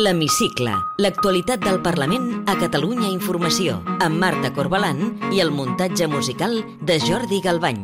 L'Hemicicle, l'actualitat del Parlament a Catalunya Informació, amb Marta Corbalan i el muntatge musical de Jordi Galbany.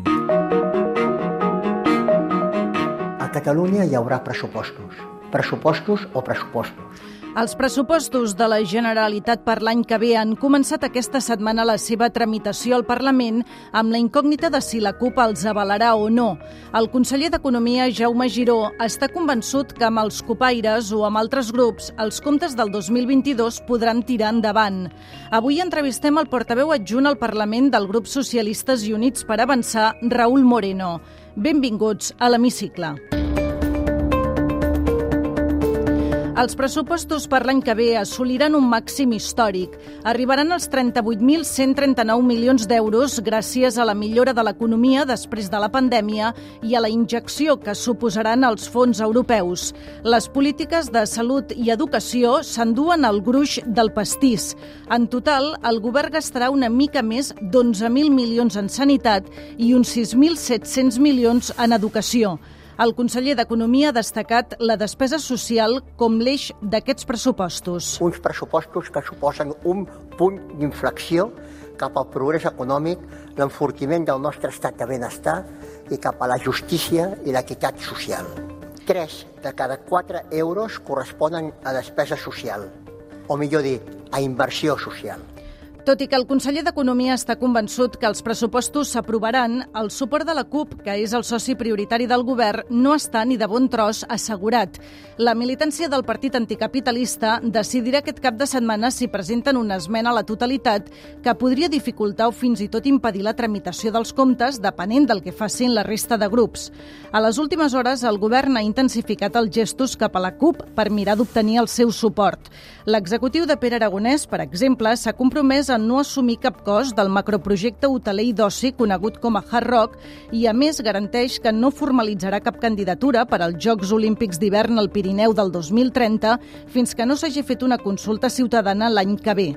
A Catalunya hi haurà pressupostos. Pressupostos o pressupostos. Els pressupostos de la Generalitat per l'any que ve han començat aquesta setmana la seva tramitació al Parlament amb la incògnita de si la CUP els avalarà o no. El conseller d'Economia, Jaume Giró, està convençut que amb els copaires o amb altres grups els comptes del 2022 podran tirar endavant. Avui entrevistem el portaveu adjunt al Parlament del grup Socialistes i Units per Avançar, Raül Moreno. Benvinguts a l'Hemicicle. Els pressupostos per l'any que ve assoliran un màxim històric. Arribaran als 38.139 milions d'euros gràcies a la millora de l'economia després de la pandèmia i a la injecció que suposaran els fons europeus. Les polítiques de salut i educació s'enduen al gruix del pastís. En total, el govern gastarà una mica més d'11.000 milions en sanitat i uns 6.700 milions en educació. El conseller d'Economia ha destacat la despesa social com l'eix d'aquests pressupostos. Uns pressupostos que suposen un punt d'inflexió cap al progrés econòmic, l'enfortiment del nostre estat de benestar i cap a la justícia i l'equitat social. Tres de cada quatre euros corresponen a despesa social, o millor dit, a inversió social. Tot i que el conseller d'Economia està convençut que els pressupostos s'aprovaran, el suport de la CUP, que és el soci prioritari del govern, no està ni de bon tros assegurat. La militància del partit anticapitalista decidirà aquest cap de setmana si presenten una esmena a la totalitat que podria dificultar o fins i tot impedir la tramitació dels comptes, depenent del que facin la resta de grups. A les últimes hores, el govern ha intensificat els gestos cap a la CUP per mirar d'obtenir el seu suport. L'executiu de Pere Aragonès, per exemple, s'ha compromès a no assumir cap cost del macroprojecte hoteler i d'oci conegut com a Hard Rock i, a més, garanteix que no formalitzarà cap candidatura per als Jocs Olímpics d'hivern al Pirineu del 2030 fins que no s'hagi fet una consulta ciutadana l'any que ve.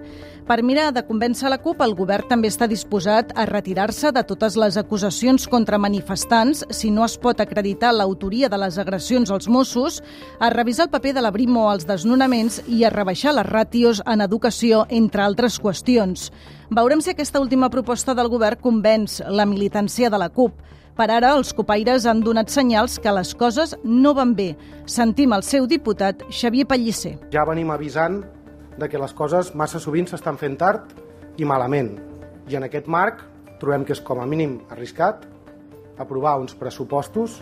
Per mirar de convèncer la CUP, el govern també està disposat a retirar-se de totes les acusacions contra manifestants si no es pot acreditar l'autoria de les agressions als Mossos, a revisar el paper de la Brimo als desnonaments i a rebaixar les ràtios en educació, entre altres qüestions. Veurem si aquesta última proposta del govern convenç la militància de la CUP. Per ara, els copaires han donat senyals que les coses no van bé. Sentim el seu diputat, Xavier Pellicer. Ja venim avisant de que les coses massa sovint s'estan fent tard i malament. I en aquest marc trobem que és com a mínim arriscat aprovar uns pressupostos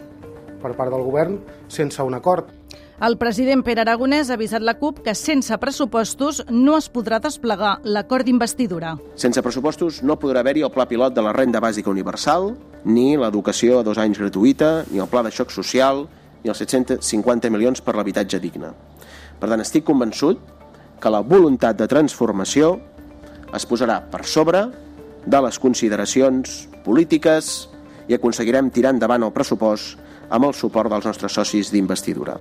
per part del govern sense un acord. El president Pere Aragonès ha avisat la CUP que sense pressupostos no es podrà desplegar l'acord d'investidura. Sense pressupostos no podrà haver-hi el pla pilot de la renda bàsica universal, ni l'educació a dos anys gratuïta, ni el pla de xoc social, ni els 750 milions per l'habitatge digne. Per tant, estic convençut que la voluntat de transformació es posarà per sobre de les consideracions polítiques i aconseguirem tirar endavant el pressupost amb el suport dels nostres socis d'investidura.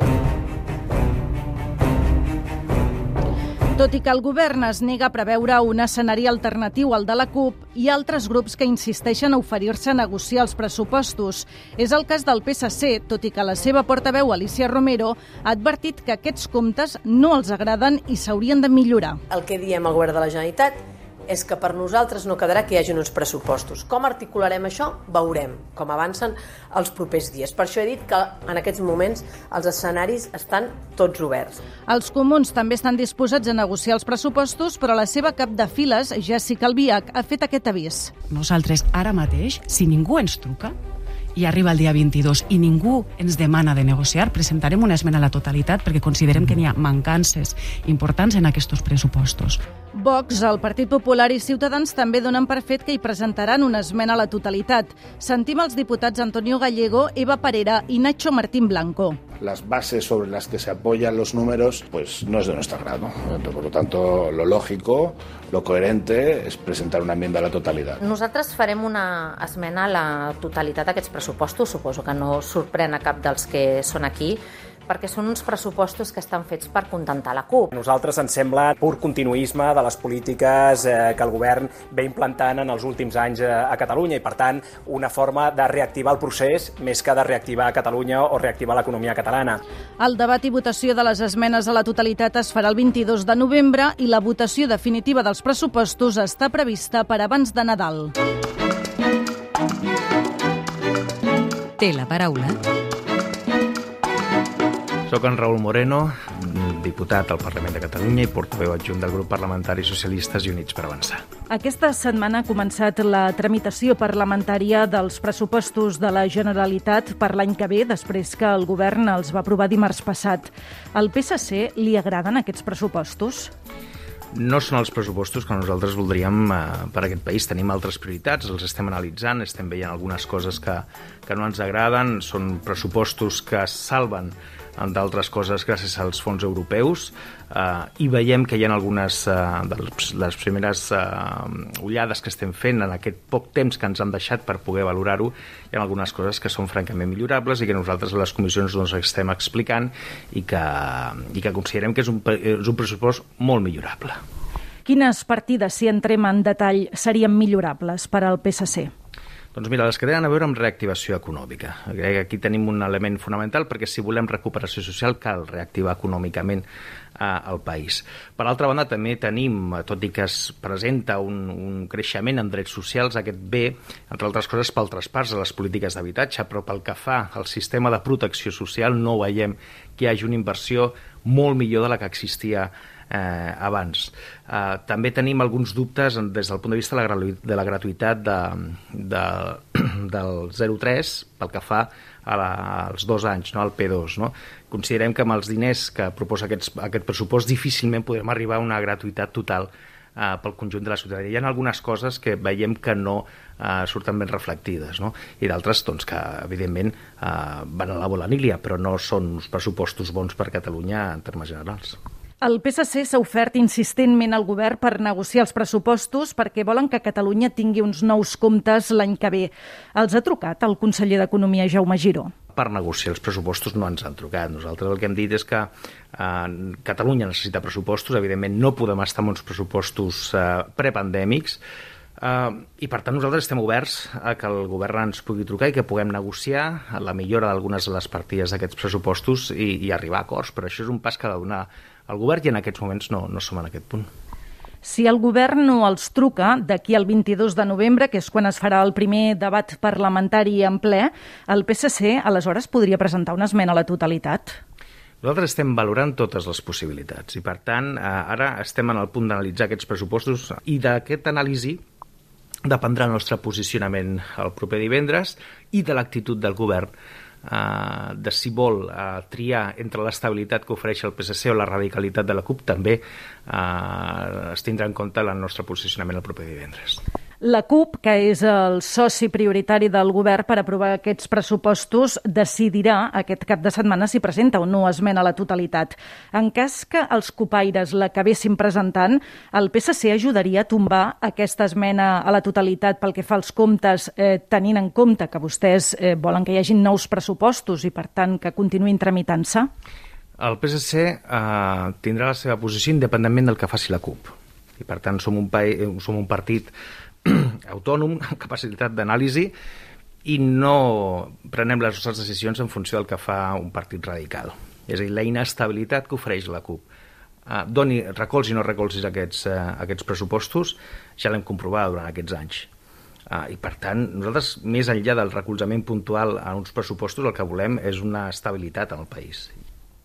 Tot i que el govern es nega a preveure un escenari alternatiu al de la CUP, hi ha altres grups que insisteixen a oferir-se a negociar els pressupostos. És el cas del PSC, tot i que la seva portaveu, Alicia Romero, ha advertit que aquests comptes no els agraden i s'haurien de millorar. El que diem al govern de la Generalitat és que per nosaltres no quedarà que hi hagi uns pressupostos. Com articularem això? Veurem com avancen els propers dies. Per això he dit que en aquests moments els escenaris estan tots oberts. Els comuns també estan disposats a negociar els pressupostos, però la seva cap de files, Jessica Albiach, ha fet aquest avís. Nosaltres ara mateix, si ningú ens truca, i arriba el dia 22 i ningú ens demana de negociar, presentarem una esmena a la totalitat perquè considerem que n'hi ha mancances importants en aquests pressupostos. Vox, el Partit Popular i Ciutadans també donen per fet que hi presentaran una esmena a la totalitat. Sentim els diputats Antonio Gallego, Eva Parera i Nacho Martín Blanco. Las bases sobre las que se apoyan los números, pues no es de nuestro agrado. Por lo tanto, lo lógico, lo coherente es presentar una enmienda a la totalitat. Nosaltres farem una esmena a la totalitat d'aquests pressupostos, suposo que no sorprèn a cap dels que són aquí, perquè són uns pressupostos que estan fets per contentar la CUP. A nosaltres ens sembla pur continuisme de les polítiques eh, que el govern ve implantant en els últims anys eh, a Catalunya i, per tant, una forma de reactivar el procés més que de reactivar Catalunya o reactivar l'economia catalana. El debat i votació de les esmenes a la totalitat es farà el 22 de novembre i la votació definitiva dels pressupostos està prevista per abans de Nadal. Té la paraula soc en Raül Moreno, diputat al Parlament de Catalunya i portaveu adjunt del grup parlamentari Socialistes i Units per Avançar. Aquesta setmana ha començat la tramitació parlamentària dels pressupostos de la Generalitat per l'any que ve, després que el govern els va aprovar dimarts passat. Al PSC li agraden aquests pressupostos? no són els pressupostos que nosaltres voldríem eh, per a aquest país. Tenim altres prioritats, els estem analitzant, estem veient algunes coses que, que no ens agraden, són pressupostos que salven d'altres coses gràcies als fons europeus eh, i veiem que hi ha algunes eh, de les primeres eh, ullades que estem fent en aquest poc temps que ens han deixat per poder valorar-ho hi ha algunes coses que són francament millorables i que nosaltres a les comissions doncs, estem explicant i que, i que considerem que és un, és un pressupost molt millorable. Quines partides, si entrem en detall, serien millorables per al PSC? Doncs mira, les que tenen a veure amb reactivació econòmica. Aquí tenim un element fonamental perquè si volem recuperació social cal reactivar econòmicament eh, el país. Per altra banda, també tenim, tot i que es presenta un, un creixement en drets socials, aquest bé, entre altres coses, pel traspàs de les polítiques d'habitatge, però pel que fa al sistema de protecció social no veiem que hi hagi una inversió molt millor de la que existia eh, abans. Eh, també tenim alguns dubtes des del punt de vista de la, de la gratuïtat de, de, del 03 pel que fa a la, als dos anys, no? al P2. No? Considerem que amb els diners que proposa aquests, aquest pressupost difícilment podrem arribar a una gratuïtat total eh, pel conjunt de la ciutadania. Hi ha algunes coses que veiem que no eh, surten ben reflectides, no? i d'altres doncs, que, evidentment, eh, van a la bola nília, però no són uns pressupostos bons per Catalunya en termes generals. El PSC s'ha ofert insistentment al govern per negociar els pressupostos perquè volen que Catalunya tingui uns nous comptes l'any que ve. Els ha trucat el conseller d'Economia, Jaume Giró per negociar els pressupostos no ens han trucat. Nosaltres el que hem dit és que eh, Catalunya necessita pressupostos, evidentment no podem estar amb uns pressupostos eh, prepandèmics, Uh, I per tant nosaltres estem oberts a que el govern ens pugui trucar i que puguem negociar la millora d'algunes de les partides d'aquests pressupostos i, i arribar a acords, però això és un pas que ha de donar el govern i en aquests moments no, no som en aquest punt. Si el govern no els truca d'aquí al 22 de novembre, que és quan es farà el primer debat parlamentari en ple, el PSC aleshores podria presentar una esmena a la totalitat? Nosaltres estem valorant totes les possibilitats i, per tant, eh, ara estem en el punt d'analitzar aquests pressupostos i d'aquest anàlisi dependrà el nostre posicionament el proper divendres i de l'actitud del govern eh, de si vol eh, triar entre l'estabilitat que ofereix el PSC o la radicalitat de la CUP també eh, es tindrà en compte el nostre posicionament el proper divendres. La CUP, que és el soci prioritari del govern per aprovar aquests pressupostos, decidirà aquest cap de setmana si presenta o no esmena a la totalitat. En cas que els copaires l'acabessin presentant, el PSC ajudaria a tombar aquesta esmena a la totalitat pel que fa als comptes, eh, tenint en compte que vostès eh, volen que hi hagin nous pressupostos i, per tant, que continuïn tramitant-se? El PSC eh, tindrà la seva posició independentment del que faci la CUP. I, per tant, som un, som un partit autònom, capacitat d'anàlisi, i no prenem les nostres decisions en funció del que fa un partit radical. És a dir, la inestabilitat que ofereix la CUP. Uh, doni recolzis i no recolzis aquests, uh, aquests pressupostos, ja l'hem comprovat durant aquests anys. Uh, I, per tant, nosaltres, més enllà del recolzament puntual a uns pressupostos, el que volem és una estabilitat en el país.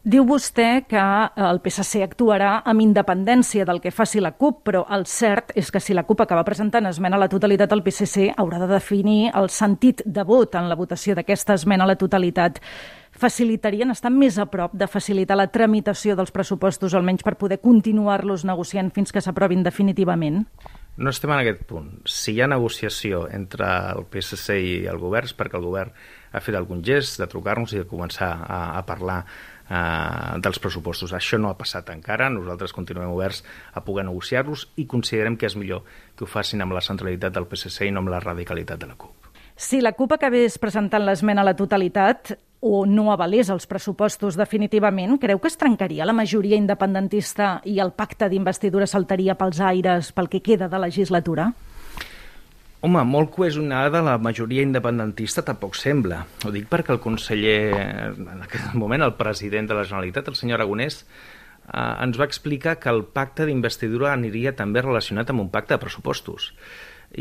Diu vostè que el PSC actuarà amb independència del que faci la CUP, però el cert és que si la CUP acaba presentant esmena a la totalitat, el PSC haurà de definir el sentit de vot en la votació d'aquesta esmena a la totalitat. Facilitarien, estar més a prop de facilitar la tramitació dels pressupostos, almenys per poder continuar-los negociant fins que s'aprovin definitivament? No estem en aquest punt. Si hi ha negociació entre el PSC i el govern perquè el govern ha fet algun gest de trucar-nos i de començar a, a parlar eh, dels pressupostos. Això no ha passat encara, nosaltres continuem oberts a poder negociar-los i considerem que és millor que ho facin amb la centralitat del PSC i no amb la radicalitat de la CUP. Si la CUP acabés presentant l'esmena a la totalitat o no avalés els pressupostos definitivament, creu que es trencaria la majoria independentista i el pacte d'investidura saltaria pels aires pel que queda de legislatura? Home, molt cohesionada la majoria independentista tampoc sembla. Ho dic perquè el conseller, en aquest moment el president de la Generalitat, el senyor Aragonès, eh, ens va explicar que el pacte d'investidura aniria també relacionat amb un pacte de pressupostos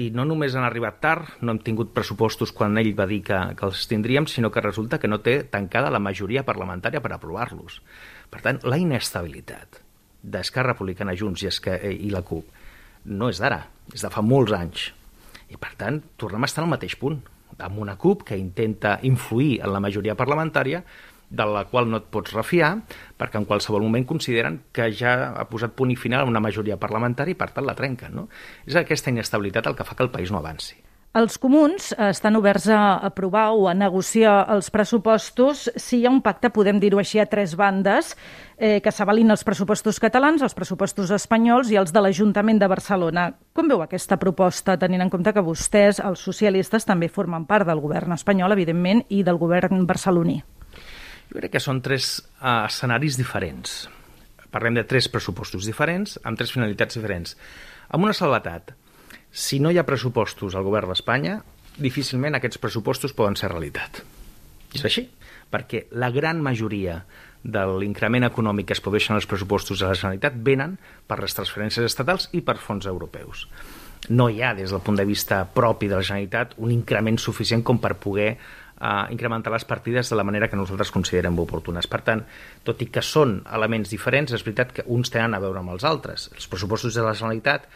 i no només han arribat tard, no hem tingut pressupostos quan ell va dir que, que els tindríem, sinó que resulta que no té tancada la majoria parlamentària per aprovar-los. Per tant, la inestabilitat d'Esquerra Republicana Junts i, Esque i la CUP no és d'ara, és de fa molts anys. I, per tant, tornem a estar al mateix punt, amb una CUP que intenta influir en la majoria parlamentària, de la qual no et pots refiar, perquè en qualsevol moment consideren que ja ha posat punt i final a una majoria parlamentària i per tant la trenquen. No? És aquesta inestabilitat el que fa que el país no avanci. Els comuns estan oberts a aprovar o a negociar els pressupostos si hi ha un pacte, podem dir-ho així, a tres bandes, eh, que s'avalin els pressupostos catalans, els pressupostos espanyols i els de l'Ajuntament de Barcelona. Com veu aquesta proposta, tenint en compte que vostès, els socialistes, també formen part del govern espanyol, evidentment, i del govern barceloní? Jo crec que són tres uh, escenaris diferents. Parlem de tres pressupostos diferents, amb tres finalitats diferents. Amb una salvetat, si no hi ha pressupostos al govern d'Espanya, difícilment aquests pressupostos poden ser realitat. És així, perquè la gran majoria de l'increment econòmic que es produeixen els pressupostos de la Generalitat venen per les transferències estatals i per fons europeus. No hi ha, des del punt de vista propi de la Generalitat, un increment suficient com per poder a incrementar les partides de la manera que nosaltres considerem oportunes. Per tant, tot i que són elements diferents, és veritat que uns tenen a veure amb els altres. Els pressupostos de la Generalitat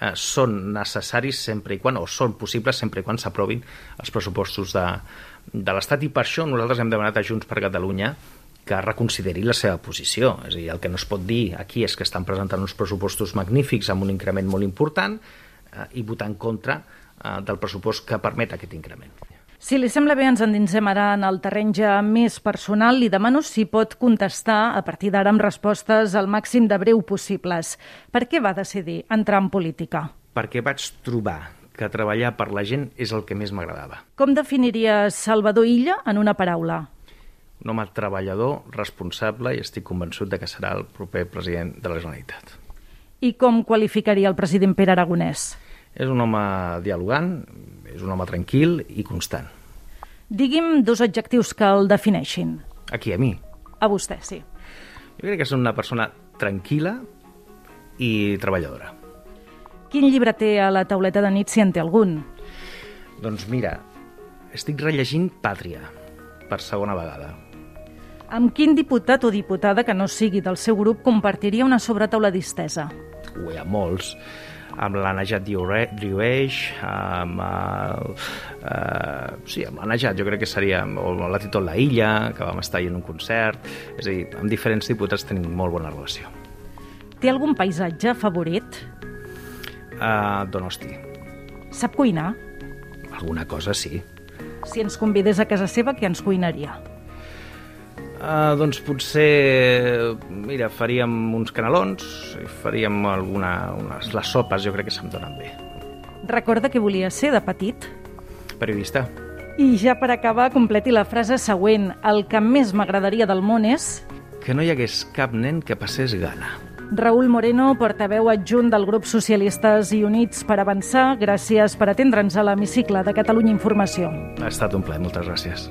eh, són necessaris sempre i quan, o són possibles sempre i quan s'aprovin els pressupostos de, de l'Estat i per això nosaltres hem demanat a Junts per Catalunya que reconsideri la seva posició. És a dir, el que no es pot dir aquí és que estan presentant uns pressupostos magnífics amb un increment molt important eh, i votar en contra eh, del pressupost que permet aquest increment. Si li sembla bé, ens endinsem ara en el terreny ja més personal. Li demano si pot contestar a partir d'ara amb respostes al màxim de breu possibles. Per què va decidir entrar en política? Perquè vaig trobar que treballar per la gent és el que més m'agradava. Com definiria Salvador Illa en una paraula? Un home treballador, responsable i estic convençut de que serà el proper president de la Generalitat. I com qualificaria el president Pere Aragonès? És un home dialogant, és un home tranquil i constant. Digui'm dos adjectius que el defineixin. Aquí, a mi? A vostè, sí. Jo crec que és una persona tranquil·la i treballadora. Quin llibre té a la tauleta de nit, si en té algun? Doncs mira, estic rellegint Pàtria, per segona vegada. Amb quin diputat o diputada que no sigui del seu grup compartiria una sobretaula distesa? Hi ha molts amb la Najat Riueix, amb el... Eh, sí, amb la Najat jo crec que seria, o la Tito La Illa, que vam estar en un concert, és a dir, amb diferents diputats tenim molt bona relació. Té algun paisatge favorit? Uh, Donosti. Sap cuinar? Alguna cosa sí. Si ens convidés a casa seva, què ens cuinaria? Uh, doncs potser, mira, faríem uns canelons, faríem alguna, unes, les sopes, jo crec que se'm donen bé. Recorda que volia ser de petit? Periodista. I ja per acabar, completi la frase següent. El que més m'agradaria del món és... Que no hi hagués cap nen que passés gana. Raül Moreno, portaveu adjunt del grup Socialistes i Units per Avançar, gràcies per atendre'ns a l'hemicicle de Catalunya Informació. Ha estat un plaer, moltes gràcies.